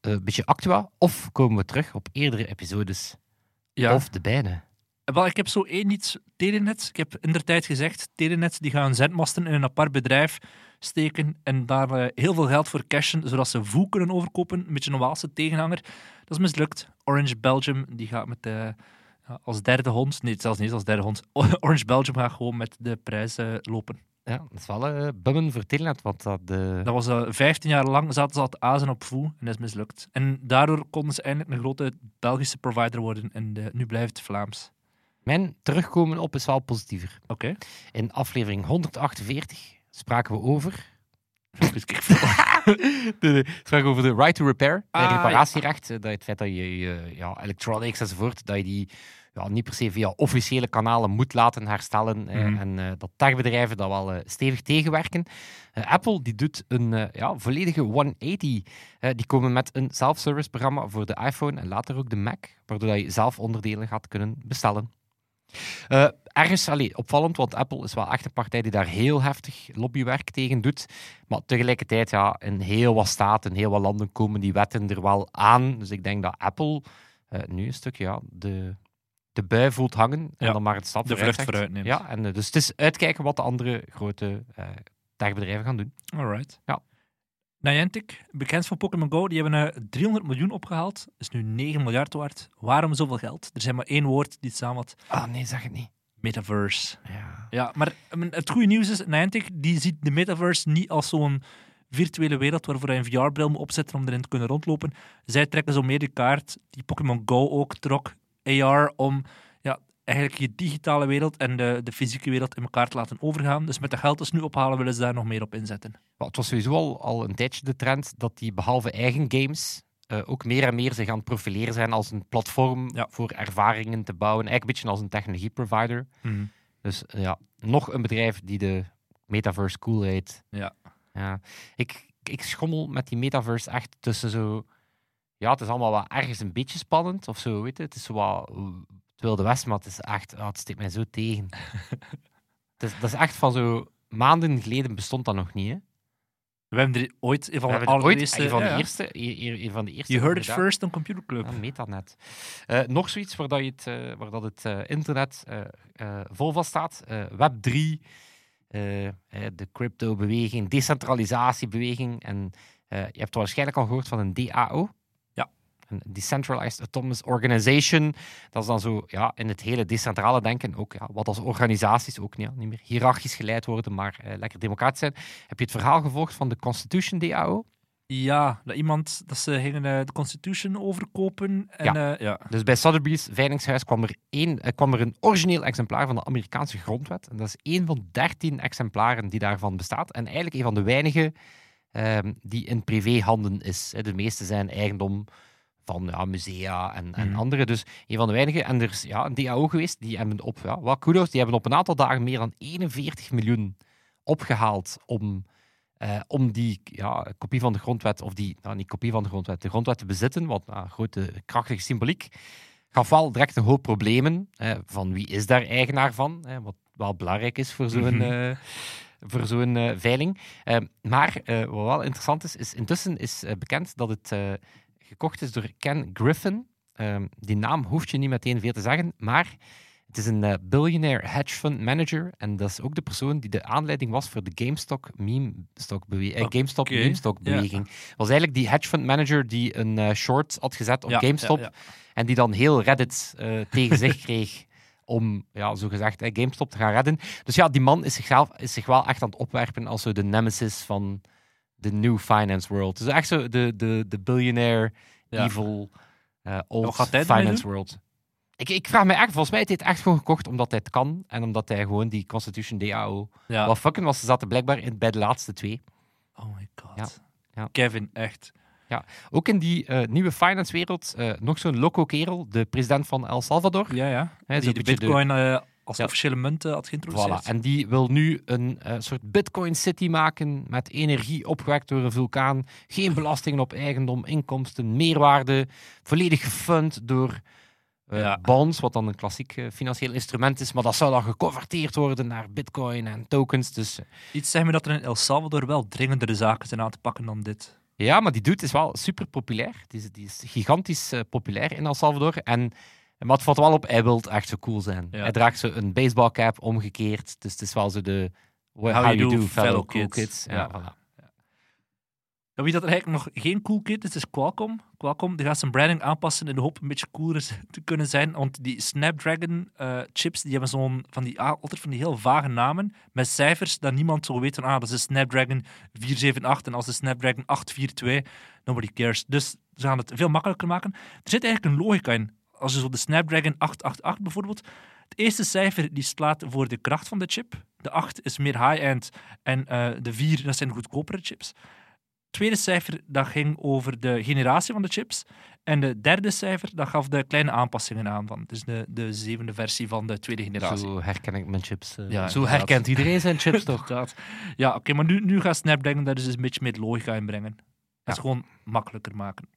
een beetje actua, of komen we terug op eerdere episodes. Ja, Of de beide. wel, ik heb zo één iets, Telenet. Ik heb in tijd gezegd, Telenet die gaan zendmasten in een apart bedrijf steken en daar eh, heel veel geld voor cashen, zodat ze VOE kunnen overkopen, een beetje een Waalse tegenhanger. Dat is mislukt. Orange Belgium, die gaat met de, ja, als derde hond, nee, zelfs niet als derde hond, Orange Belgium gaat gewoon met de prijs eh, lopen. Ja, dat is wel eh bummen voor Telenet, want dat... de Dat was uh, 15 jaar lang zaten ze al te azen op VOE en dat is mislukt. En daardoor konden ze eindelijk een grote Belgische provider worden en eh, nu blijft het Vlaams. Mijn terugkomen op is wel positiever. Oké. In aflevering 148 spraken we over... Nee, spraken over de right to repair, Ah, reparatierecht. eh, Dat het feit dat je eh, ja, electronics enzovoort, dat je die ja, niet per se via officiële kanalen moet laten herstellen. eh, Mhm. En eh, dat techbedrijven dat wel eh, stevig tegenwerken. Apple die doet een ja, volledige 180. Eh, die komen met een self-service programma voor de iPhone en later ook de Mac, waardoor dat je zelf onderdelen gaat kunnen bestellen. Ergens allee, opvallend, want Apple is wel echt een partij die daar heel heftig lobbywerk tegen doet. Maar tegelijkertijd, ja, in heel wat staten, in heel wat landen komen die wetten er wel aan. Dus ik denk dat Apple nu een stukje ja, de, de bui voelt hangen en Ja, dan maar het stap de vlucht zegt. vooruit neemt. Ja, en, eh, dus het is uitkijken wat de andere grote eh techbedrijven gaan doen. Alright. Ja. Niantic, bekend van Pokémon Go, die hebben eh, 300 miljoen opgehaald. is nu 9 miljard waard. Waarom zoveel geld? Er zijn maar één woord die het samenvat. Ah, nee, zeg het niet. Metaverse. Ja. Ja, maar het goede nieuws is, Niantic die ziet de metaverse niet als zo'n virtuele wereld waarvoor hij een VR-bril moet opzetten om erin te kunnen rondlopen. Zij trekken zo meer de kaart die Pokémon Go ook trok, AR, om ja, eigenlijk je digitale wereld en de, de fysieke wereld in elkaar te laten overgaan. Dus met de geld ze nu ophalen, willen ze daar nog meer op inzetten. Maar het was sowieso al, al een tijdje de trend dat die behalve eigen games eh, ook meer en meer zich aan het profileren zijn als een platform Ja. voor ervaringen te bouwen. Eigenlijk een beetje als een technologieprovider. Dus eh, ja, nog een bedrijf die de metaverse cool heet. Ja. ja. Ik, ik schommel met die metaverse echt tussen zo... Ja, het is allemaal wel ergens een beetje spannend of zo, weet je. Het is zo wat eh, het Wilde West, maar het is echt... ah, het steekt mij zo tegen. het is, dat is echt van zo... Maanden geleden bestond dat nog niet, hè. We hebben er ooit een van de allereerste... van de ja, ja. eerste, een een van de eerste You heard it gedaan. first on Computer Club. Ja, metanet. Eh nog zoiets waar, dat je het, eh, waar dat het eh, internet vol van staat. Web 3, eh, eh, de crypto-beweging, decentralisatiebeweging. En je hebt waarschijnlijk al gehoord van een DAO. Een Decentralized Autonomous Organization. Dat is dan zo ja, in het hele decentrale denken ook, ja, wat als organisaties ook ja, niet meer hiërarchisch geleid worden, maar eh, lekker democratisch zijn. Heb je het verhaal gevolgd van de Constitution DAO? Ja, dat iemand dat ze gingen eh, de Constitution overkopen. En, ja. ja. Dus bij Sotheby's Veilingshuis kwam er, één, eh, kwam er een origineel exemplaar van de Amerikaanse grondwet. En dat is één van dertien exemplaren die daarvan bestaat. En eigenlijk een van de weinige ehm, die in privéhanden is. De meeste zijn eigendom van ja, musea en, en Mhm. andere. Dus een van de weinige. En er is ja, een DAO geweest, die hebben op, ja, wat kudos, die hebben op een aantal dagen meer dan 41 miljoen opgehaald om, eh, om die ja, kopie van de grondwet, of die, nou niet kopie van de grondwet, de grondwet te bezitten, wat nou, grote, krachtige symboliek, gaf wel direct een hoop problemen. eh, van wie is daar eigenaar van? eh, wat wel belangrijk is voor zo'n Mhm. eh, voor zo'n eh, veiling. Eh, maar wat wel interessant is, is intussen is bekend dat het gekocht is door Ken Griffin. Ehm, die naam hoef je niet meteen veel te zeggen, maar het is een eh, billionaire hedge fund manager. En dat is ook de persoon die de aanleiding was voor de GameStop meme stock bewe- eh, Oké, GameStop ja. meme stock beweging. was eigenlijk die hedge fund manager die een eh, short had gezet op Ja, GameStop. ja, ja. En die dan heel Reddit eh, tegen zich kreeg om, ja, zo gezegd, hè, GameStop te gaan redden. Dus ja, die man is, zichzelf, is zich wel echt aan het opwerpen als zo de nemesis van de new finance world. Dus echt zo de, de, de billionaire, Ja. evil, eh, old finance world. Ik, ik vraag me echt, volgens mij heeft hij het echt gewoon gekocht omdat hij het kan en omdat hij gewoon die Constitution DAO Ja. wat fucking was. Ze zaten blijkbaar in, bij de laatste twee. Oh my god. Ja. Ja. Kevin, echt. Ook in die eh, nieuwe finance-wereld, eh, nog zo'n loco kerel, de president van El Salvador. Ja, ja. Die de bitcoin als Ja. officiële munt eh, had geïntroduceerd. Voilà. En die wil nu een eh, soort Bitcoin City maken met energie opgewekt door een vulkaan. Geen belastingen op eigendom, inkomsten, meerwaarde. Volledig gefund door eh, Ja. bonds, wat dan een klassiek financieel instrument is. Maar dat zou dan geconverteerd worden naar Bitcoin en tokens. Dus Iets zeggen me dat er in El Salvador wel dringendere zaken zijn aan te pakken dan dit. ja, maar die dude is wel super populair. Die is, die is gigantisch populair in El Salvador. En, maar het valt wel op, hij wil echt zo cool zijn. Ja. Hij draagt zo een baseballcap omgekeerd. Dus het is wel zo de... How, How you, do, fellow, fellow cool kids. kids. Ja, Ja. voilà. Ja, wie dat er eigenlijk nog geen cool kid is, is Qualcomm. Qualcomm die gaat zijn branding aanpassen in de hoop een beetje cooler te kunnen zijn. Want die Snapdragon eh, chips die hebben zo'n van die, ah, altijd van die heel vage namen met cijfers dat niemand zo weet van ah, dat is de Snapdragon 478 en als de Snapdragon 842, nobody cares. Dus ze gaan het veel makkelijker maken. Er zit eigenlijk een logica in. Als je zo de Snapdragon 888 bijvoorbeeld, het eerste cijfer die slaat voor de kracht van de chip. De 8 is meer high-end en eh, de 4 dat zijn goedkopere chips tweede cijfer dat ging over de generatie van de chips. En de derde cijfer dat gaf de kleine aanpassingen aan. Van. Dus de, de zevende versie van de tweede generatie. Zo herken ik mijn chips. eh. Ja, zo herkent iedereen zijn chips toch? Inderdaad. Ja, oké, maar nu, nu gaat Snapdragon daar dus een beetje meer logica in brengen. Ja. het gewoon makkelijker maken.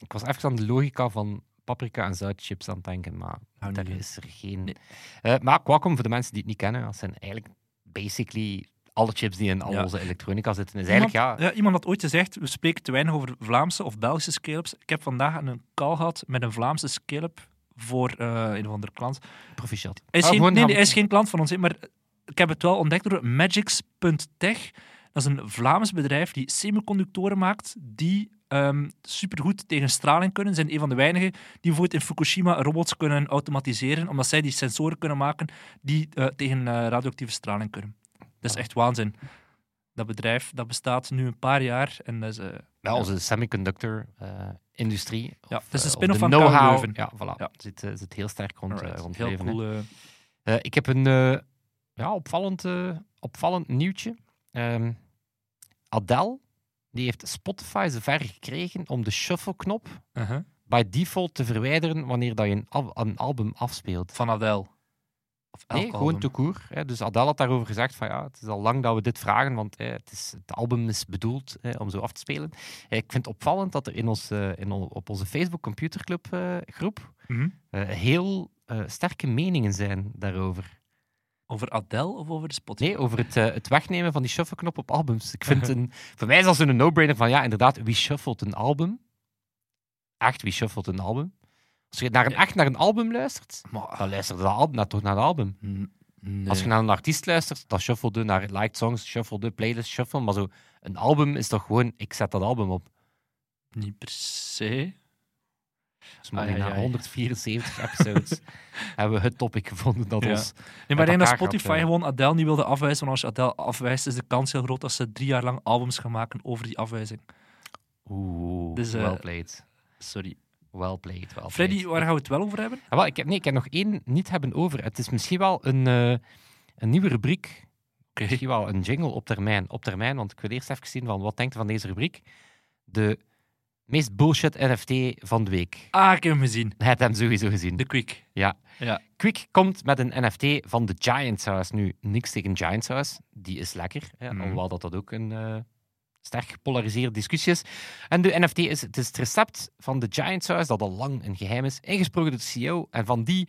Ik was even aan de logica van paprika en zoutchips aan het denken, maar Nou, daar nee. is er geen... Nee. Eh, maar Qualcomm, voor de mensen die het niet kennen, dat zijn eigenlijk basically alle chips die in al Ja. onze elektronica zitten. Is eigenlijk, ja, Iemand, iemand had ooit gezegd, we spreken te weinig over Vlaamse of Belgische scale-ups. Ik heb vandaag een call gehad met een Vlaamse scale-up voor eh, een of andere klant. proficiat. Hij is, Ah, geen, nee, hij is geen klant van ons, maar ik heb het wel ontdekt door Magix.tech. Dat is een Vlaams bedrijf die semiconductoren maakt die ehm supergoed tegen straling kunnen. Ze zijn een van de weinigen die bijvoorbeeld in Fukushima robots kunnen automatiseren, omdat zij die sensoren kunnen maken die eh, tegen eh, radioactieve straling kunnen. Dat is echt waanzin. Dat bedrijf dat bestaat nu een paar jaar en dat is... eh, Ja, onze semiconductor-industrie. Ja, het is een spin-off van know-how. Ja, voilà. Ja. Zit, eh, zit heel sterk rond, eh, alright, rond heel cool. eh, Eh, ik heb een eh, ja, opvallend, eh, opvallend nieuwtje. Ehm, Adele die heeft Spotify zover gekregen om de shuffle-knop uh-huh. by default te verwijderen wanneer dat je een, al- een album afspeelt. Van Adele. Of elk Nee, gewoon album. te koer. Hè. Dus Adele had daarover gezegd van ja, het is al lang dat we dit vragen, want hè, het, is, het album is bedoeld hè, om zo af te spelen. Eh, ik vind het opvallend dat er in ons, eh, in op onze Facebook Computerclub eh, groep Mhm. heel sterke meningen zijn daarover. Over Adele of over Spotify? Nee, over het, eh, het wegnemen van die shuffle-knop op albums. Ik vind een, voor mij is dat zo'n no-brainer van ja, inderdaad, wie shuffelt een album? Echt, wie shuffelt een album? Als je naar een, echt naar een album luistert, Maar, dan luister je dat al- naar, toch naar het album. nee. Als je naar een artiest luistert, dan shuffelde naar liked songs, shuffelde, playlist, shuffle. Maar zo, een album is toch gewoon, ik zet dat album op. Niet per se. Dus maar na ai. 174 episodes hebben we het topic gevonden dat ons... Nee, maar ik denk dat gaat, Spotify eh. gewoon Adele niet wilde afwijzen. Want als je Adele afwijst, is de kans heel groot dat ze drie jaar lang albums gaan maken over die afwijzing. Oeh, Dus, eh, well played. Sorry. Well played, well Freddy, played. waar gaan we het wel over hebben? Ah, wel, ik, heb, nee, ik heb nog één niet hebben over. Het is misschien wel een, eh, een nieuwe rubriek. Misschien wel een jingle op termijn. Op termijn, want ik wil eerst even zien van wat denkt van deze rubriek. De meest bullshit NFT van de week. Ah, ik heb hem gezien. Hij heeft hem sowieso gezien. De Quick. Ja. Ja. Quick komt met een NFT van de Giants House. Nu, niks tegen Giants House. Die is lekker. Hè. Alhoewel dat, dat ook een eh, sterk gepolariseerde discussie is. En de NFT is het, is het recept van de Giants House, dat al lang een geheim is, ingesproken door de CEO. En van die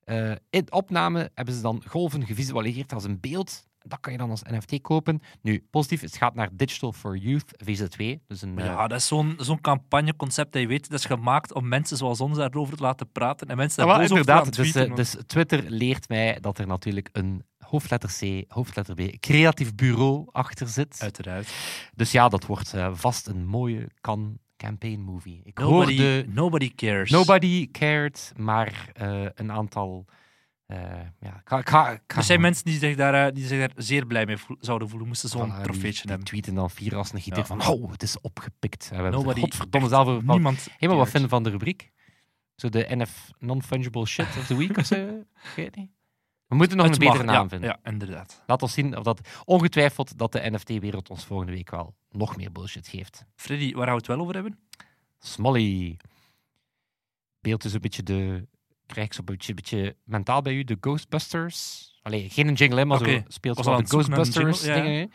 eh, in opname hebben ze dan golven gevisualiseerd als een beeld. Dat kan je dan als NFT kopen. Nu, positief, het gaat naar Digital for Youth, VZ2. Dus een, Maar eh, ja, dat is zo'n zo'n campagneconcept dat je weet. Dat is gemaakt om mensen zoals ons daarover te laten praten. En mensen Ja, daar wel, boos over te Dus, eh, dus Twitter leert mij dat er natuurlijk een hoofdletter C, hoofdletter B, creatief bureau achter zit. Uiteraard. Dus ja, dat wordt eh, vast een mooie kan campaign movie. Ik Nobody, hoorde nobody cares. Nobody Cared, maar een aantal. Eh, ja, ik ga Er zijn mensen die zich daar, eh, die zich daar zeer blij mee voel- zouden voelen, moesten zo'n voilà, trofeetje hebben. tweeten dan vier als een gieter van oh, het is opgepikt. En we hebben Nobody, er godverdomme zelf. Niemand. Hey, maar wat vinden van de rubriek? Zo de NF Non-Fungible Shit of the Week of zo? Weet niet. We moeten nog Het een betere naam ja, vinden. Ja, inderdaad. Laat ons zien of dat ongetwijfeld dat de NFT-wereld ons volgende week wel nog meer bullshit geeft. Freddy, waar gaan we het wel over hebben? Smolly. Beeld dus een beetje de. Krijg ik zo'n beetje, beetje mentaal bij u, de Ghostbusters. Allee, geen jingle, hè, maar zo speelt al de een Ghostbusters jingle, ja.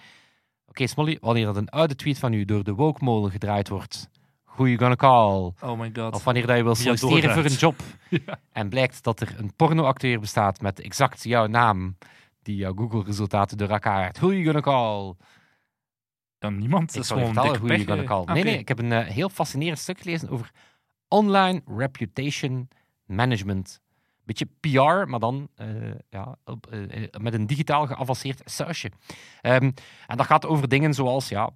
Oké, Smolly, wanneer dat een oude tweet van u door de woke-molen gedraaid wordt, who you gonna call? Oh my god. Of wanneer dat je wil solliciteren voor een job en blijkt dat er een pornoacteur bestaat met exact jouw naam, die jouw Google-resultaten door elkaar haalt. Who you gonna call? Ja, niemand. Ik is zal gewoon vertellen je pech, gonna call. Nee, nee, ik heb een eh, heel fascinerend stuk gelezen over online reputation management. Beetje PR, maar dan eh, ja, op, eh, eh, met een digitaal geavanceerd sausje. Ehm, en dat gaat over dingen zoals, ja,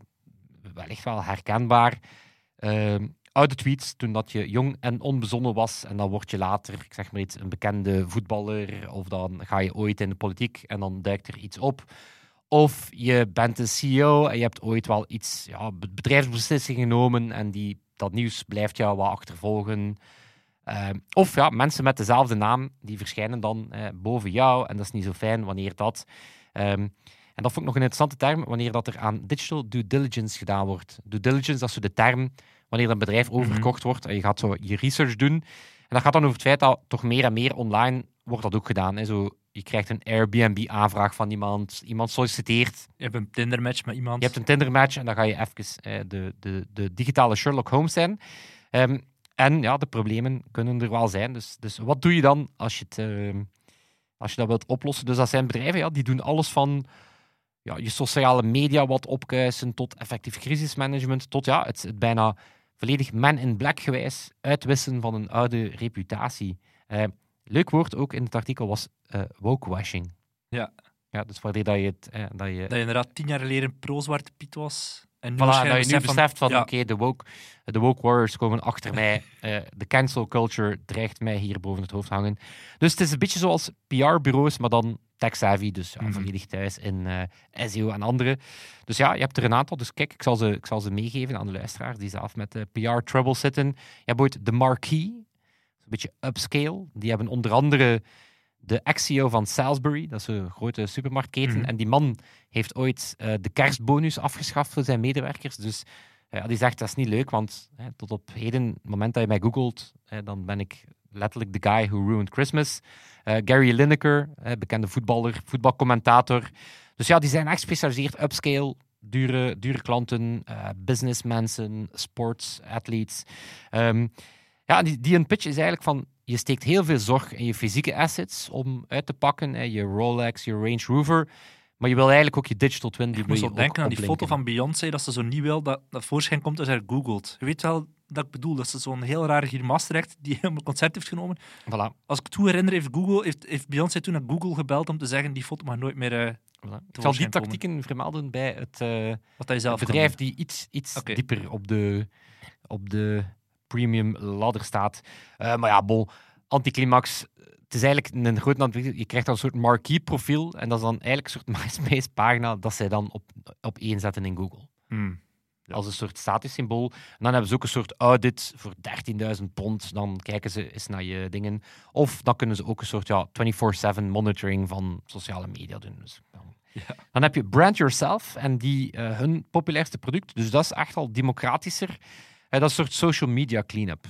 wellicht wel herkenbaar, ehm, oude tweets toen dat je jong en onbezonnen was. En dan word je later, ik zeg maar iets, een bekende voetballer. Of dan ga je ooit in de politiek en dan duikt er iets op. Of je bent een CEO en je hebt ooit wel iets, ja, be- bedrijfsbeslissingen genomen en die, dat nieuws blijft jou wat achtervolgen. Ehm, of ja, mensen met dezelfde naam, die verschijnen dan eh, boven jou en dat is niet zo fijn wanneer dat... ehm, en dat vond ik nog een interessante term, wanneer dat er aan digital due diligence gedaan wordt. Due diligence, dat is zo de term wanneer een bedrijf overgekocht wordt en je gaat zo je research doen. En dat gaat dan over het feit dat toch meer en meer online wordt dat ook gedaan. Hè. Zo, je krijgt een Airbnb-aanvraag van iemand, iemand solliciteert, Je hebt een Tinder-match met iemand. je hebt een Tinder-match en dan ga je even eh, de, de, de digitale Sherlock Holmes zijn. Ehm, en ja, de problemen kunnen er wel zijn. Dus, dus wat doe je dan als je, het, ehm, als je dat wilt oplossen? Dus dat zijn bedrijven ja, die doen alles van ja, je sociale media wat opkuisen tot effectief crisismanagement, tot ja, het, het bijna volledig man in black gewijs uitwissen van een oude reputatie. Eh, leuk woord ook in het artikel was eh wokewashing. Ja. Ja, dus wanneer dat je het... eh, dat je, Dat je inderdaad tien jaar geleden pro-zwarte piet was. En nu Voilà, dat je nu beseft van, ja, oké, de, woke, de woke warriors komen achter mij. eh, de cancel culture dreigt mij hier boven het hoofd hangen. Dus het is een beetje zoals PR-bureaus, maar dan tech-savvy. Dus ja, Mhm. volledig thuis in eh, SEO en andere. Dus ja, je hebt er een aantal. Dus kijk, ik zal ze, ik zal ze meegeven aan de luisteraars die zelf met eh, PR-trouble zitten. Je hebt ooit de Marquee, een beetje upscale. Die hebben onder andere de ex-CEO van Salisbury, dat is een grote supermarktketen. Mhm. En die man heeft ooit eh, de kerstbonus afgeschaft voor zijn medewerkers. Dus ja, die zegt dat is niet leuk, want hè, tot op heden, het moment dat je mij googelt, hè, dan ben ik letterlijk the guy who ruined Christmas. Eh, Gary Lineker, bekende voetballer, voetbalcommentator. Dus ja, die zijn echt gespecialiseerd upscale, dure, dure klanten, eh businessmensen, sports, athletes. Ehm, ja, die, die een pitch is eigenlijk van, je steekt heel veel zorg in je fysieke assets om uit te pakken, hè, je Rolex, je Range Rover, maar je wil eigenlijk ook je digital twin, die Ik moest denken aan die foto van Beyoncé, dat ze zo niet wil dat dat voorschijn komt als hij googelt. Je weet wel dat ik bedoel, dat ze zo'n heel rare grimas die op een concert heeft genomen. Voilà. Als ik het goed herinner, heeft, Google, heeft, heeft Beyoncé toen naar Google gebeld om te zeggen die foto mag nooit meer Voilà. Ik zal die komen. tactieken vermelden bij het, eh, wat hij zelf het bedrijf die iets, iets dieper op de, op de premium ladder staat. Eh, maar ja, bol, anticlimax. Het is eigenlijk een anticlimax. Je krijgt dan een soort marquee profiel en dat is dan eigenlijk een soort MySpace pagina dat zij dan op, op één zetten in Google. Hmm. Als een soort statussymbool. En dan hebben ze ook een soort audit voor 13.000 pond. Dan kijken ze eens naar je dingen. Of dan kunnen ze ook een soort ja, 24-7 monitoring van sociale media doen. Dus, dan, Ja. dan heb je Brand Yourself en die eh, hun populairste product. Dus dat is echt al democratischer. Dat is een soort social media cleanup.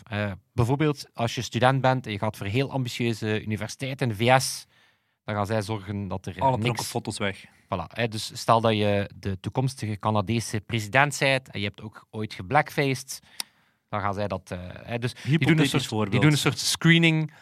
Bijvoorbeeld als je student bent en je gaat voor heel ambitieuze universiteit in de VS, dan gaan zij zorgen dat er Alle niks foto's weg. Voilà, dus stel dat je de toekomstige Canadese president bent en je hebt ook ooit geblackfaced, dan gaan zij dat... eh, dus die doen, een soort, voorbeeld. die doen een soort screening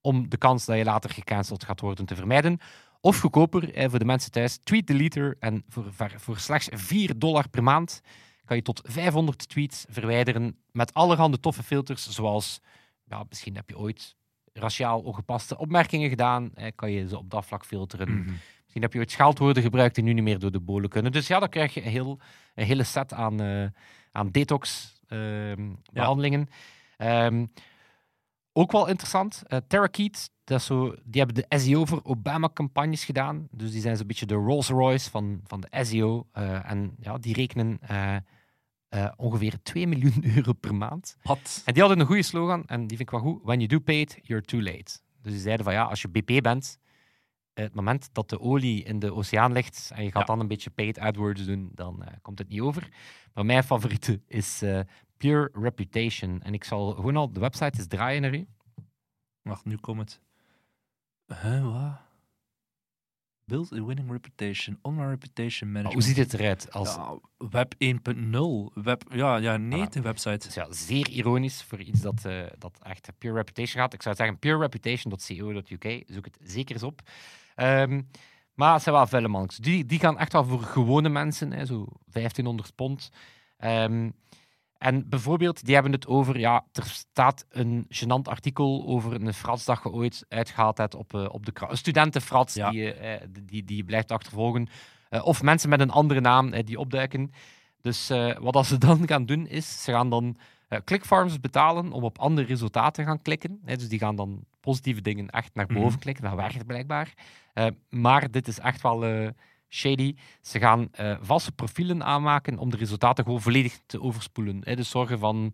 om de kans dat je later gecanceld gaat worden te vermijden. Of goedkoper, voor de mensen thuis, Tweet Deleter. En voor, voor slechts 4 dollar per maand kan je tot 500 tweets verwijderen met allerhande toffe filters, zoals, ja, misschien heb je ooit raciaal ongepaste opmerkingen gedaan, kan je ze op dat vlak filteren. Mhm. Misschien heb je ooit scheldwoorden gebruikt die nu niet meer door de bolen kunnen. Dus ja, dan krijg je een, heel, een hele set aan, eh, aan detox-behandelingen. Ehm, ook wel interessant, eh Terrakeet, dat zo, die hebben de SEO voor Obama-campagnes gedaan. Dus die zijn zo'n beetje de Rolls-Royce van, van de SEO. eh, en ja, die rekenen eh, eh, ongeveer 2 miljoen euro per maand. Wat? En die hadden een goede slogan, en die vind ik wel goed. When you do pay it, you're too late. Dus die zeiden van ja, als je BP bent, het moment dat de olie in de oceaan ligt en je gaat Ja. dan een beetje paid AdWords doen, dan eh, komt het niet over. Maar mijn favoriete is eh, Pure Reputation. En ik zal gewoon al de website eens draaien naar u. Wacht, nu komt het. Huh, wat? Build a winning reputation. Online reputation management. hoe ziet het eruit? Als, Ja, web 1.0. Web, ja, ja, nee, Voilà. de website. Dus ja, zeer ironisch voor iets dat, eh, dat echt Pure Reputation gaat. Ik zou zeggen purereputation.co.uk. Zoek het zeker eens op. Ehm, maar het zijn wel vuile mannetjes. Die, die gaan echt wel voor gewone mensen, hè, zo 1500 pond. Ehm, en bijvoorbeeld, die hebben het over, ja, er staat een gênant artikel over een frats dat je ooit uitgehaald hebt op, eh, op de krant. Een studentenfrats Ja. die, je, eh, die, die je blijft achtervolgen. Eh, of mensen met een andere naam eh, die opduiken. Dus eh, wat ze dan gaan doen, is ze gaan dan eh, clickfarms betalen om op andere resultaten te gaan klikken. Dus die gaan dan positieve dingen echt naar boven Mhm. klikken. Dat werkt blijkbaar. Eh, maar dit is echt wel eh, shady. Ze gaan eh, valse profielen aanmaken om de resultaten gewoon volledig te overspoelen. Hè. Dus zorgen van,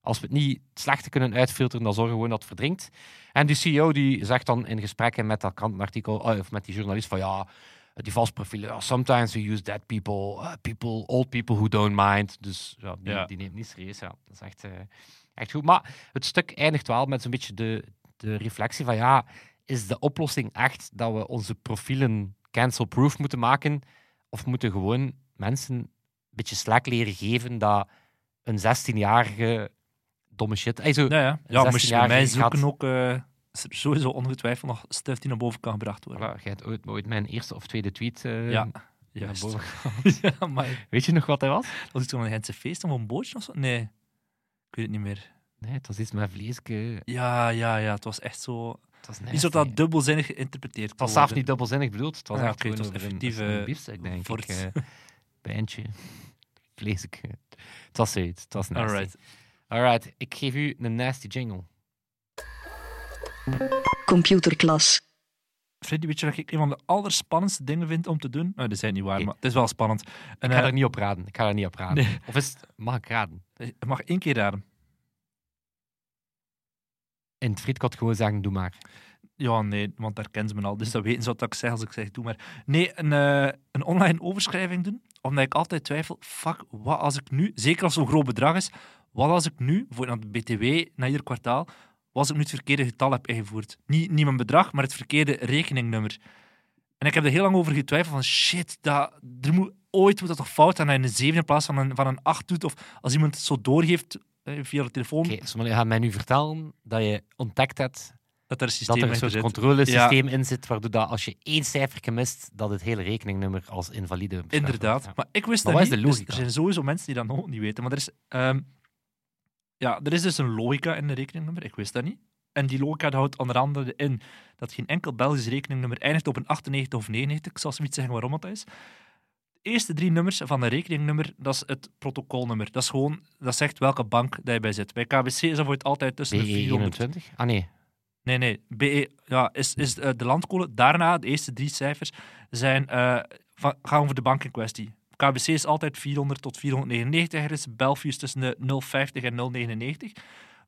als we het niet slecht kunnen uitfilteren, dan zorgen we gewoon dat het verdrinkt. En die CEO die zegt dan in gesprekken met dat krantenartikel, eh, of met die journalist van ja, die valse profielen, sometimes we use dead people, uh, people, old people who don't mind. Dus ja, die, Ja. die neemt niet serieus. Ja. Dat is echt, eh, echt goed. Maar het stuk eindigt wel met zo'n beetje de, de reflectie van ja, is de oplossing echt dat we onze profielen cancel-proof moeten maken? Of moeten gewoon mensen een beetje slack leren geven dat een 16-jarige domme shit... Ey, zo, Ja, ja. ja moest je bij 16-jarige mij zoeken gaat- ook, eh, sowieso ongetwijfeld nog stuff die naar boven kan gebracht worden. Voilà, jij hebt ooit, ooit mijn eerste of tweede tweet eh, Ja, naar boven. ja, maar Weet je nog wat dat was? was iets van een Gentse feest of een bootje of zo? Nee, ik weet het niet meer. Nee, het was iets met vleesje. Ja, ja, ja, het was echt zo... Nasty. dat dat dubbelzinnig geïnterpreteerd Het was zelfs niet dubbelzinnig bedoeld. Het was het over een, eh, biefstuk, denk ik. eh pijntje. Vleesje. Het was zoiets. Het was nasty. Alright. Alright, ik geef u een nasty jingle. Computerklas. Freddy, weet je wat ik een van de allerspannendste dingen vind om te doen? Nou, dat zijn niet waar, maar het is wel spannend. En, Ik ga eh, er niet op raden. Ik ga er niet op raden. Nee. Of is het... Mag ik raden? je mag één keer raden. In het frietkot gewoon zeggen, doe maar. Ja, nee, want daar kennen ze me al. Dus dat weten ze wat ik zeg als ik zeg, doe maar. Nee, een, eh, een online overschrijving doen. Omdat ik altijd twijfel, fuck, wat als ik nu, zeker als zo'n groot bedrag is, wat als ik nu, voor de BTW, na ieder kwartaal, wat als ik nu het verkeerde getal heb ingevoerd? Niet, niet mijn bedrag, maar het verkeerde rekeningnummer. En ik heb er heel lang over getwijfeld van, shit, dat, er moet, ooit moet dat toch fout zijn dat je een 7 in plaats van een, van een 8 doet. Of als iemand het zo doorgeeft via de telefoon, Oké, okay, gaat mij nu vertellen dat je ontdekt hebt dat er een systeem dat er een soort controlesysteem in zit, waardoor dat als je één cijfer mist, dat het hele rekeningnummer als invalide. Inderdaad. Ja. Maar ik wist Maar dat wat is niet. de dus logica? er zijn sowieso mensen die dat nog niet weten. Maar er is, ehm, ja, er is dus een logica in de rekeningnummer. Ik wist dat niet. En die logica houdt onder andere in dat geen enkel Belgisch rekeningnummer eindigt op een 98 of 99. Ik zal zoiets zeggen waarom dat is. Eerste drie nummers van een rekeningnummer, dat is het protocolnummer. Dat is gewoon, dat zegt welke bank dat je bij zit. Bij KBC is dat voor het altijd tussen de 400 BE21? Ah nee, Nee, nee. BE ja, is, is eh, de landcode. Daarna, de eerste drie cijfers, zijn, van, gaan over de bank in kwestie. KBC is altijd 400 tot 499. Er is Belfius tussen de 050 en 099.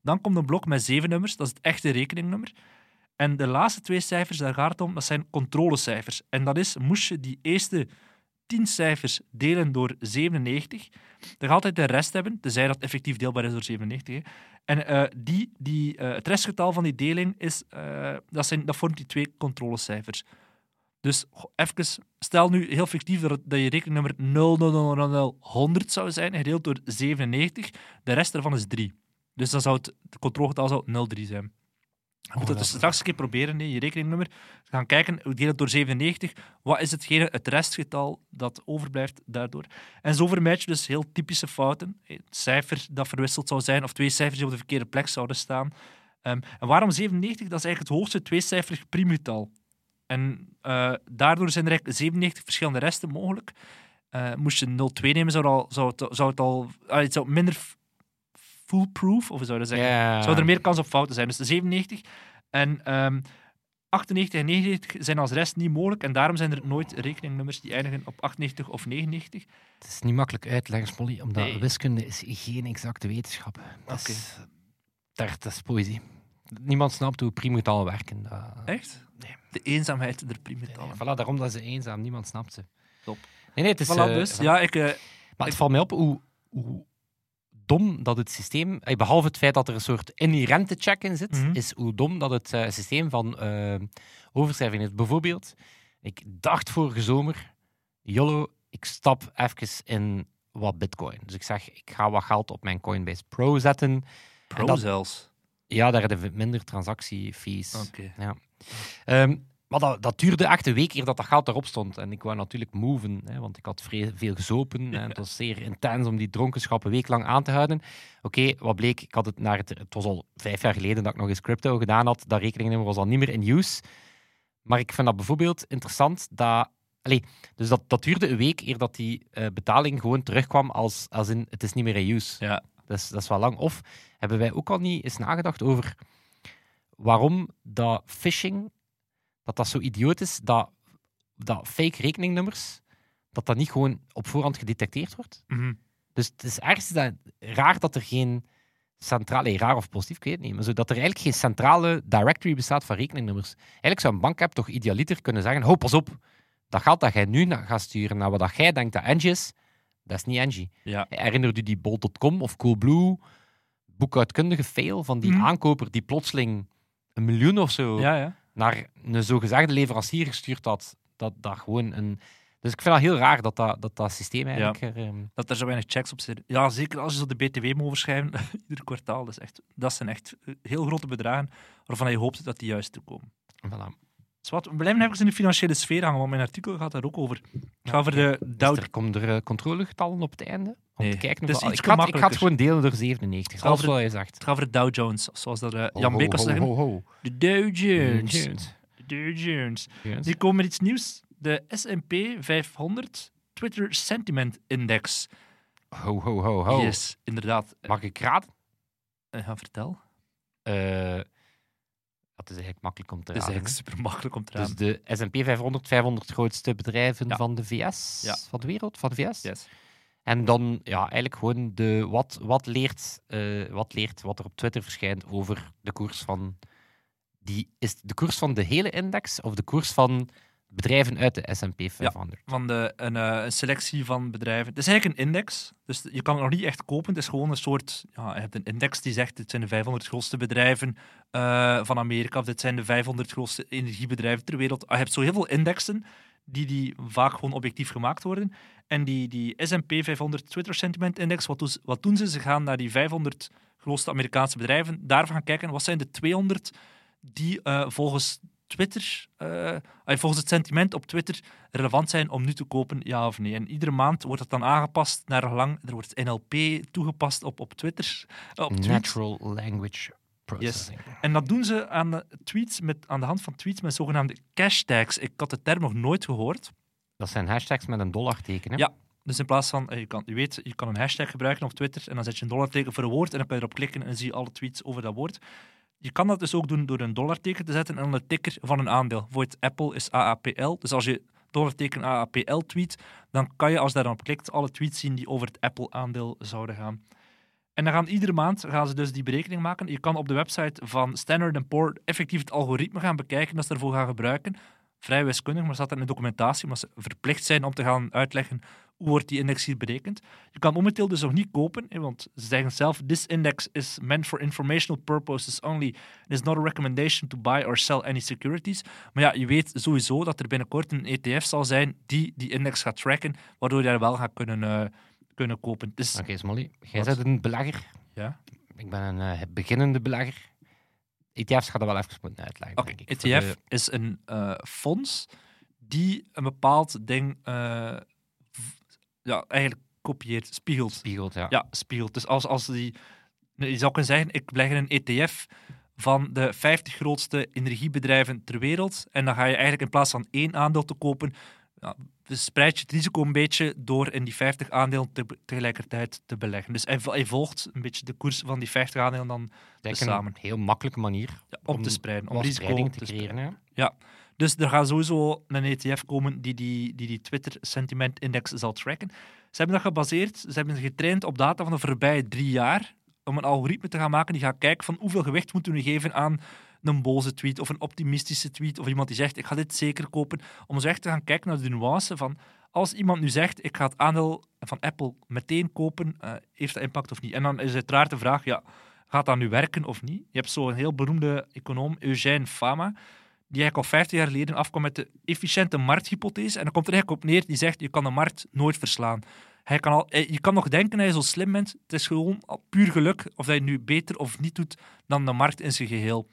Dan komt een blok met zeven nummers. Dat is het echte rekeningnummer. En de laatste twee cijfers, daar gaat het om, dat zijn controlecijfers. En dat is, moest je die eerste 10 cijfers delen door 97, dan ga je altijd de rest hebben, tenzij dat effectief deelbaar is door 97. hè. En eh, die, die, eh, het restgetal van die deling is, eh, dat, zijn, dat vormt die twee controlecijfers. Dus even, stel nu heel fictief dat, je rekeningnummer 00000 zou zijn, gedeeld door 97. De rest daarvan is 3. Dus dan zou het, het controlegetal zou 03 zijn. Je moet dat- dus straks een keer proberen, nee, je rekeningnummer. Gaan kijken, delen het door 97. Wat is hetgene, het restgetal dat overblijft daardoor? En zo vermijd je dus heel typische fouten. Een cijfer dat verwisseld zou zijn, of twee cijfers die op de verkeerde plek zouden staan. Ehm, en waarom 97? Dat is eigenlijk het hoogste tweecijferig priemgetal. En eh, daardoor zijn er eigenlijk 97 verschillende resten mogelijk. Eh, moest je 02 nemen, zou, het al, zou, het, zou het al het zou minder foolproof, of we zouden zeggen, zou er meer kans op fouten zijn. Dus de 97 en ehm 98 en 99 zijn als rest niet mogelijk. En daarom zijn er nooit rekeningnummers die eindigen op 98 of 99. Het is niet makkelijk uitleggen, Smolly, omdat Nee. wiskunde is geen exacte wetenschap. Dat is, dat is poëzie. Niemand snapt hoe priemgetallen werken. Dat- Echt? Nee. De eenzaamheid der Nee, priemgetallen. voilà, daarom dat ze eenzaam. Niemand snapt ze. Top. Nee, nee, het is... Voilà, eh, dus. Ja, ik... eh, Maar het valt mij op hoe, hoe dom dat het systeem, eh, behalve het feit dat er een soort inherente check in zit, Mhm. is hoe dom dat het eh, systeem van eh overschrijving is. Bijvoorbeeld, ik dacht vorige zomer, YOLO, ik stap even in wat bitcoin. Dus ik zeg, ik ga wat geld op mijn Coinbase Pro zetten. pro dat- zelfs. Ja, daar hebben we minder transactiefees. Oké. Ehm, maar dat, dat duurde echt een week eer dat dat geld erop stond. En ik wou natuurlijk moven, hè, want ik had veel gezopen. En het was zeer intens om die dronkenschap een week lang aan te houden. Oké, wat bleek? Ik had het, naar het, het was al vijf jaar geleden dat ik nog eens crypto gedaan had. Dat rekeningnummer was al niet meer in use. Maar ik vind dat bijvoorbeeld interessant dat... Allee, dus dat, dat duurde een week eer dat die eh, betaling gewoon terugkwam als, als in het is niet meer in use. Ja. Dat is, dat is wel lang. Of hebben wij ook al niet eens nagedacht over waarom dat phishing, dat dat zo idioot is, dat, dat fake rekeningnummers, dat dat niet gewoon op voorhand gedetecteerd wordt? Mhm. Dus het is ergens dat, raar dat er geen centrale, eh, raar of positief, ik weet het niet, maar zo dat er eigenlijk geen centrale directory bestaat van rekeningnummers. Eigenlijk zou een bankapp toch idealiter kunnen zeggen, ho, pas op, dat geld dat jij nu gaat sturen naar wat dat jij denkt dat Angie is, dat is niet Angie. Ja. Herinnert u die Bol.com of Coolblue boekhoudkundige fail van die Mhm. aankoper die plotseling een miljoen of zo Ja, ja. Naar een zogezegde leverancier gestuurd had? Dat dat gewoon een... Dus ik vind dat heel raar dat dat, dat, dat systeem eigenlijk... er, ehm, Dat er zo weinig checks op zitten. Ja, zeker als je zo de BTW moet overschrijven, ieder kwartaal. Dat, is echt, dat zijn echt heel grote bedragen waarvan je hoopt dat die juist toekomen. voilà. We blijven even in de financiële sfeer hangen, want mijn artikel gaat daar ook over. Ik ga over de Dow... Dus er komen er eh, controlegetallen op het einde? Om Nee, te kijken ik, ga, het- ik gemakkelijker. gewoon delen door 97. zal Alles over- wat je zegt. Het gaat over de Dow Jones, zoals dat eh, Jan Beek was zeggen. ho, ho. De Dow Jones. De Dow Jones. Die komen met iets nieuws. De S&P 500 Twitter Sentiment Index. Ho, ho, ho, ho. Yes, inderdaad. Mag ik raden? Uh, ga vertel. Eh, dat is eigenlijk makkelijk om te Het is raden. eigenlijk super makkelijk om te Dus raden. de S&P 500, 500 grootste bedrijven Ja. van de VS, Ja. van de wereld, van de VS. Yes. En dan ja, eigenlijk gewoon de, wat, wat, leert, eh, wat leert wat er op Twitter verschijnt over de koers van... Die, is de koers van de hele index of de koers van bedrijven uit de S&P 500? Van de, een, eh, een selectie van bedrijven. Het is eigenlijk een index, dus je kan het nog niet echt kopen. Het is gewoon een soort... Ja, je hebt een index die zegt, dit zijn de 500 grootste bedrijven eh, van Amerika, of dit zijn de 500 grootste energiebedrijven ter wereld. Je hebt zo heel veel indexen die, die vaak gewoon objectief gemaakt worden. En die, die S&P 500 Twitter Sentiment Index, wat doen, ze, wat doen ze? Ze gaan naar die 500 grootste Amerikaanse bedrijven, daarvan gaan kijken, wat zijn de 200 die eh, volgens Twitter, eh, volgens het sentiment op Twitter, relevant zijn om nu te kopen, ja of nee. En iedere maand wordt dat dan aangepast naar gelang. Er wordt NLP toegepast op, op Twitter. eh, op tweets. Natural Language Processing. En dat doen ze aan de, tweets met, aan de hand van tweets met zogenaamde hashtags. Ik had de term nog nooit gehoord. Dat zijn hashtags met een dollarteken. Hè? Ja. Dus in plaats van, eh, je, kan, je weet, je kan een hashtag gebruiken op Twitter en dan zet je een dollarteken voor een woord en dan kan je erop klikken en dan zie je alle tweets over dat woord. Je kan dat dus ook doen door een dollarteken te zetten en dan de ticker van een aandeel. Bijvoorbeeld Apple is AAPL. Dus als je dollarteken AAPL tweet, dan kan je als je klikt alle tweets zien die over het Apple-aandeel zouden gaan. En dan gaan iedere maand gaan ze dus die berekening maken. Je kan op de website van Standard Poor's effectief het algoritme gaan bekijken dat ze ervoor gaan gebruiken. Vrij wiskundig, maar staat er in de documentatie, omdat ze verplicht zijn om te gaan uitleggen hoe wordt die index hier berekend. Je kan momenteel dus nog niet kopen, want ze zeggen zelf, this index is meant for informational purposes only. It is not a recommendation to buy or sell any securities. Maar ja, je weet sowieso dat er binnenkort een ETF zal zijn die die index gaat tracken, waardoor je daar wel gaat kunnen, eh, kunnen kopen. Dus, Oké, Smolly. Jij Wat? bent een belegger. ja. Ik ben een eh, beginnende belegger. ETF's gaat dat wel even moeten uitleggen. Oké, denk ik. ETF de- is een eh, fonds die een bepaald ding ja, eigenlijk kopieert, spiegelt. spiegelt, ja. Ja, spiegelt. Dus als, als die... Je zou kunnen zeggen, ik in een ETF van de 50 grootste energiebedrijven ter wereld. En dan ga je eigenlijk in plaats van één aandeel te kopen, ja, spreid je het risico een beetje door in die 50 aandelen te- tegelijkertijd te beleggen. Dus hij, hij volgt een beetje de koers van die 50 aandelen dan samen. een heel makkelijke manier ja, om, Om te spreiden, om risico te te creëren. hè. Ja, dus er gaat sowieso een ETF komen die die, die, die Twitter Sentiment Index zal tracken. Ze hebben dat gebaseerd, ze hebben getraind op data van de voorbije drie jaar. om een algoritme te gaan maken die gaat kijken van hoeveel gewicht moeten we geven aan een boze tweet of een optimistische tweet of iemand die zegt ik ga dit zeker kopen. Om zo echt te gaan kijken naar de nuance van als iemand nu zegt ik ga het aandeel van Apple meteen kopen, eh, heeft dat impact of niet? En dan is uiteraard de vraag, ja, gaat dat nu werken of niet? Je hebt zo'n heel beroemde econoom, Eugène Fama, die eigenlijk al 50 jaar geleden afkwam met de efficiënte markthypothese. En dan komt er eigenlijk op neer, die zegt, je kan de markt nooit verslaan. Hij kan al, je kan nog denken dat je zo slim bent. Het is gewoon puur geluk of dat je nu beter of niet doet dan de markt in zijn geheel.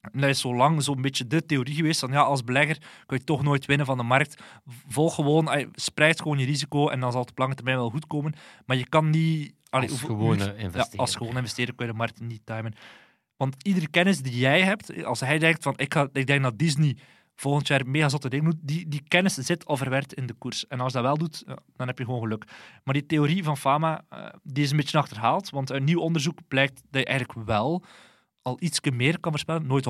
En dat is zo lang zo'n beetje de theorie geweest van ja, als belegger kun je toch nooit winnen van de markt. Volg gewoon, spreid gewoon je risico en dan zal het op lange termijn wel goed komen. Maar je kan niet... Allee, als gewone investeerder. Ja, als gewone investeerder kun je de markt niet timen. Want iedere kennis die jij hebt, als hij denkt van ik, ga, ik denk dat Disney volgend jaar mega zotte ding doet, die, die kennis zit al verwerkt in de koers. En als dat wel doet, dan heb je gewoon geluk. Maar die theorie van Fama, uh, die is een beetje achterhaald, want een nieuw onderzoek blijkt dat eigenlijk wel al iets meer kan voorspellen. Nooit 100%,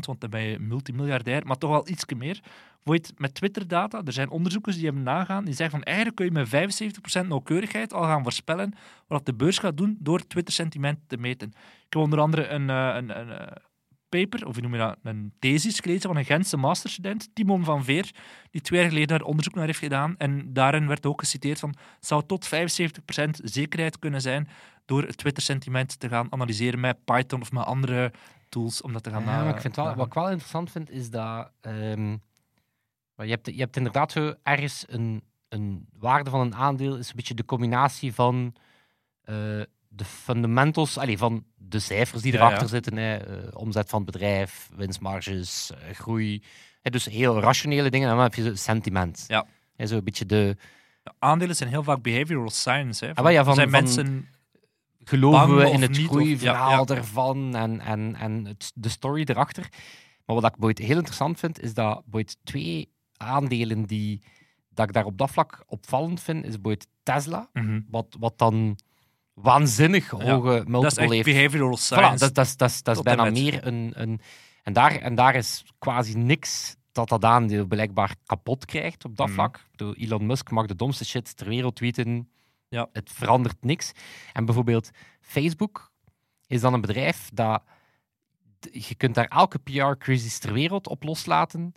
want dan ben je multimiljardair, maar toch wel iets meer. Bijvoorbeeld met Twitter-data, er zijn onderzoekers die hebben nagaan, die zeggen van eigenlijk kun je met 75% nauwkeurigheid al gaan voorspellen wat de beurs gaat doen door Twitter-sentiment te meten. Ik heb onder andere een, eh, een, een, een paper, of je dat, een thesis gelezen van een Gentse masterstudent, Timon van Veer, die twee jaar geleden daar onderzoek naar heeft gedaan. En daarin werd ook geciteerd van, het zou tot 75% zekerheid kunnen zijn door het Twitter-sentiment te gaan analyseren met Python of met andere tools om dat te gaan ja, maar ik vind wel, Wat ik wel interessant vind, is dat... Um, je, hebt, je hebt inderdaad zo ergens een, een waarde van een aandeel, is een beetje de combinatie van... Uh, de fundamentals, allez, van de cijfers die erachter zitten, hè, uh, omzet van het bedrijf, winstmarges, uh, groei. Hè, dus heel rationele dingen. En dan heb je sentiment. Ja. Hè, zo een beetje de... aandelen zijn heel vaak behavioral science. Hè. Ah, van, ja, van, zijn van, mensen geloven we in het groeiverhaal ervan en, en, en het, de story erachter. Maar wat ik ooit heel interessant vind, is dat ooit twee aandelen die dat ik daar op dat vlak opvallend vind, is ooit Tesla, Mhm. wat, wat dan waanzinnig hoge Dat is multiple echt Voilà, science. dat, dat, is- dat, is- dat is bijna meer een... een en, daar, en daar is quasi niks dat dat aandeel blijkbaar kapot krijgt op dat Mhm. vlak. Ik bedoel, Elon Musk mag de domste shit ter wereld tweeten. Ja. Het verandert niks. En bijvoorbeeld Facebook is dan een bedrijf dat... Je kunt daar elke PR-crisis ter wereld op loslaten.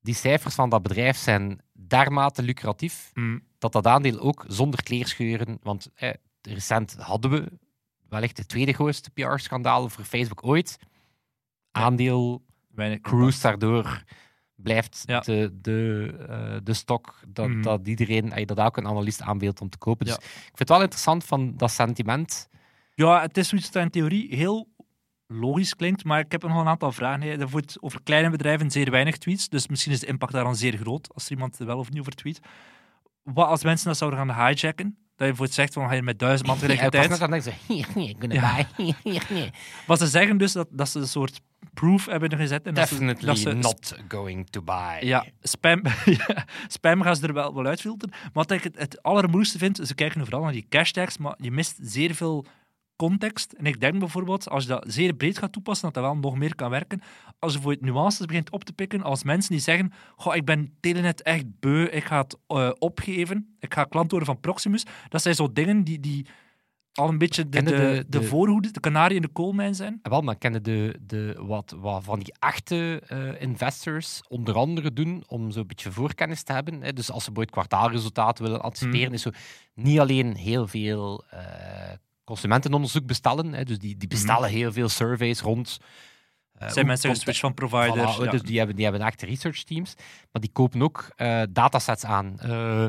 Die cijfers van dat bedrijf zijn dermate lucratief Mm. dat dat aandeel ook zonder kleerscheuren, want eh, recent hadden we wellicht de tweede grootste PR-schandaal voor Facebook ooit. Aandeel Weinig cruise daardoor blijft Ja. de, de, eh, de stok dat, Mhm. dat iedereen, eh, dat elke analist aanbeeldt om te kopen. Dus Ja. ik vind het wel interessant van dat sentiment. Ja, het is zoiets dat in theorie heel logisch klinkt, maar ik heb nog een aantal vragen. Er wordt over kleine bedrijven zeer weinig tweets, dus misschien is de impact daarvan zeer groot als er iemand er wel of niet over tweet. Wat als mensen dat zouden gaan hijacken? Dat je voor het zegt van ga je met duizend man Ja, ik was tegelijkertijd. denken, zo, hier, hier, ik Ja. hier. Maar ze zeggen dus dat, dat ze een soort proof hebben gezet. En dat ze- Definitely dat ze, not going to buy. Ja, spam, ja, spam gaan ze er wel, wel uitfilteren. Maar wat ik het, het allermoeilijkste vind, ze kijken vooral naar die cash tags, maar je mist zeer veel context. En ik denk bijvoorbeeld, als je dat zeer breed gaat toepassen, dat dat wel nog meer kan werken. Als je voor het nuances begint op te pikken, als mensen die zeggen, Goh, ik ben Telenet echt beu, ik ga het eh, opgeven, ik ga klant worden van Proximus. Dat zijn zo dingen die, die al een beetje de, de, de- de, de- voorhoede, de kanarie in de koolmijn zijn. Ah, Wel, maar kennen de, de, wat, wat van die echte eh, investors onder andere doen om zo'n beetje voorkennis te hebben? Hè? Dus als ze bijvoorbeeld kwartaalresultaten willen anticiperen, Mhm. is zo niet alleen heel veel eh, consumentenonderzoek bestellen, hè? dus die, die bestellen heel veel surveys rond. eh, zijn mensen geswitcht van providers. Voilà, ja. Dus die hebben, die hebben echte research teams, maar die kopen ook eh, datasets aan. eh,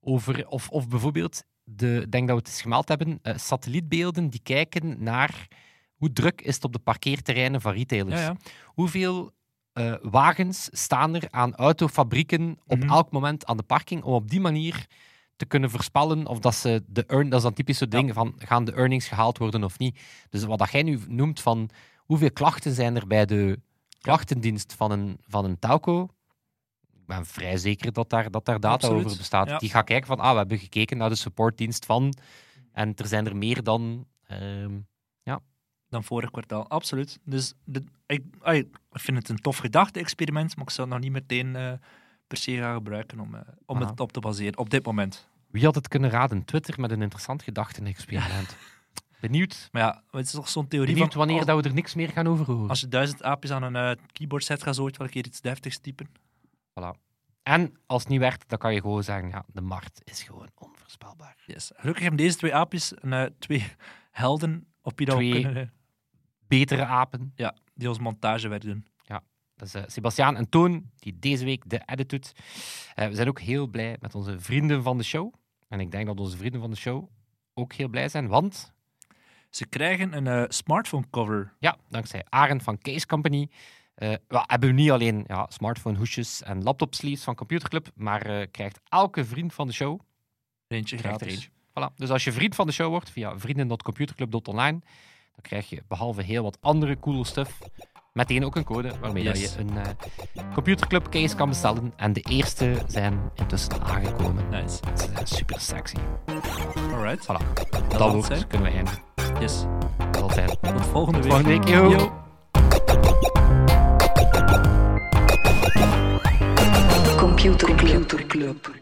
over, of, of bijvoorbeeld, de, ik denk dat we het eens gemeld hebben, satellietbeelden die kijken naar hoe druk is het op de parkeerterreinen van retailers. ja, ja. Hoeveel wagens staan er aan autofabrieken op Mhm. elk moment aan de parking, om op die manier te kunnen voorspellen of dat ze de earn, dat is dan typisch zo'n Ja. ding van gaan de earnings gehaald worden of niet. Dus wat dat jij nu noemt van hoeveel klachten zijn er bij de klachtendienst van een, van een telco, ik ben vrij zeker dat daar, dat daar data Absoluut, over bestaat. ja. Die gaat kijken van, ah, we hebben gekeken naar de supportdienst van, en er zijn er meer dan... ehm, dan vorig kwartaal. Absoluut. Dus de, ik, ik vind het een tof gedachte-experiment, maar ik zou het nog niet meteen eh, per se gaan gebruiken om, eh, om Aha. het op te baseren op dit moment. Wie had het kunnen raden? Twitter met een interessant gedachtenexperiment. Benieuwd, Maar ja, het is toch zo'n theorie benieuwd van... wanneer als, dat we er niks meer gaan over horen. als je duizend aapjes aan een eh, keyboard zet, gaan ze ooit wel een keer iets deftigs typen. En als het niet werkt, dan kan je gewoon zeggen, ja, de markt is gewoon onvoorspelbaar. Yes. Gelukkig hebben deze twee aapjes eh, twee helden op we Twee. kunnen... Betere apen. ja, die ons montagewerk doen. Dat is eh, Sebastiaan en Toon, die deze week de edit doet. Eh, we zijn ook heel blij met onze vrienden van de show. En ik denk dat onze vrienden van de show ook heel blij zijn, want Ze krijgen een eh, smartphone cover. ja, dankzij Arend van Case Company wel, hebben we niet alleen ja, smartphone hoesjes en laptop sleeves van Computerclub, maar eh, krijgt elke vriend van de show Eentje krijgt er gratis. eentje. Voilà. Dus als je vriend van de show wordt via vrienden.computerclub.online, dan krijg je behalve heel wat andere coole stuff, meteen ook een code waarmee dat Yes. je een eh, Computerclub case kan bestellen. En de eerste zijn intussen aangekomen. Nice. Dat is eh, super sexy. Alright. Voilà. Dat, woord zijn. kunnen we eindigen. Yes. Dat zal het zijn. Tot volgende week. Volgende week. Yo. Yo. Computer Club.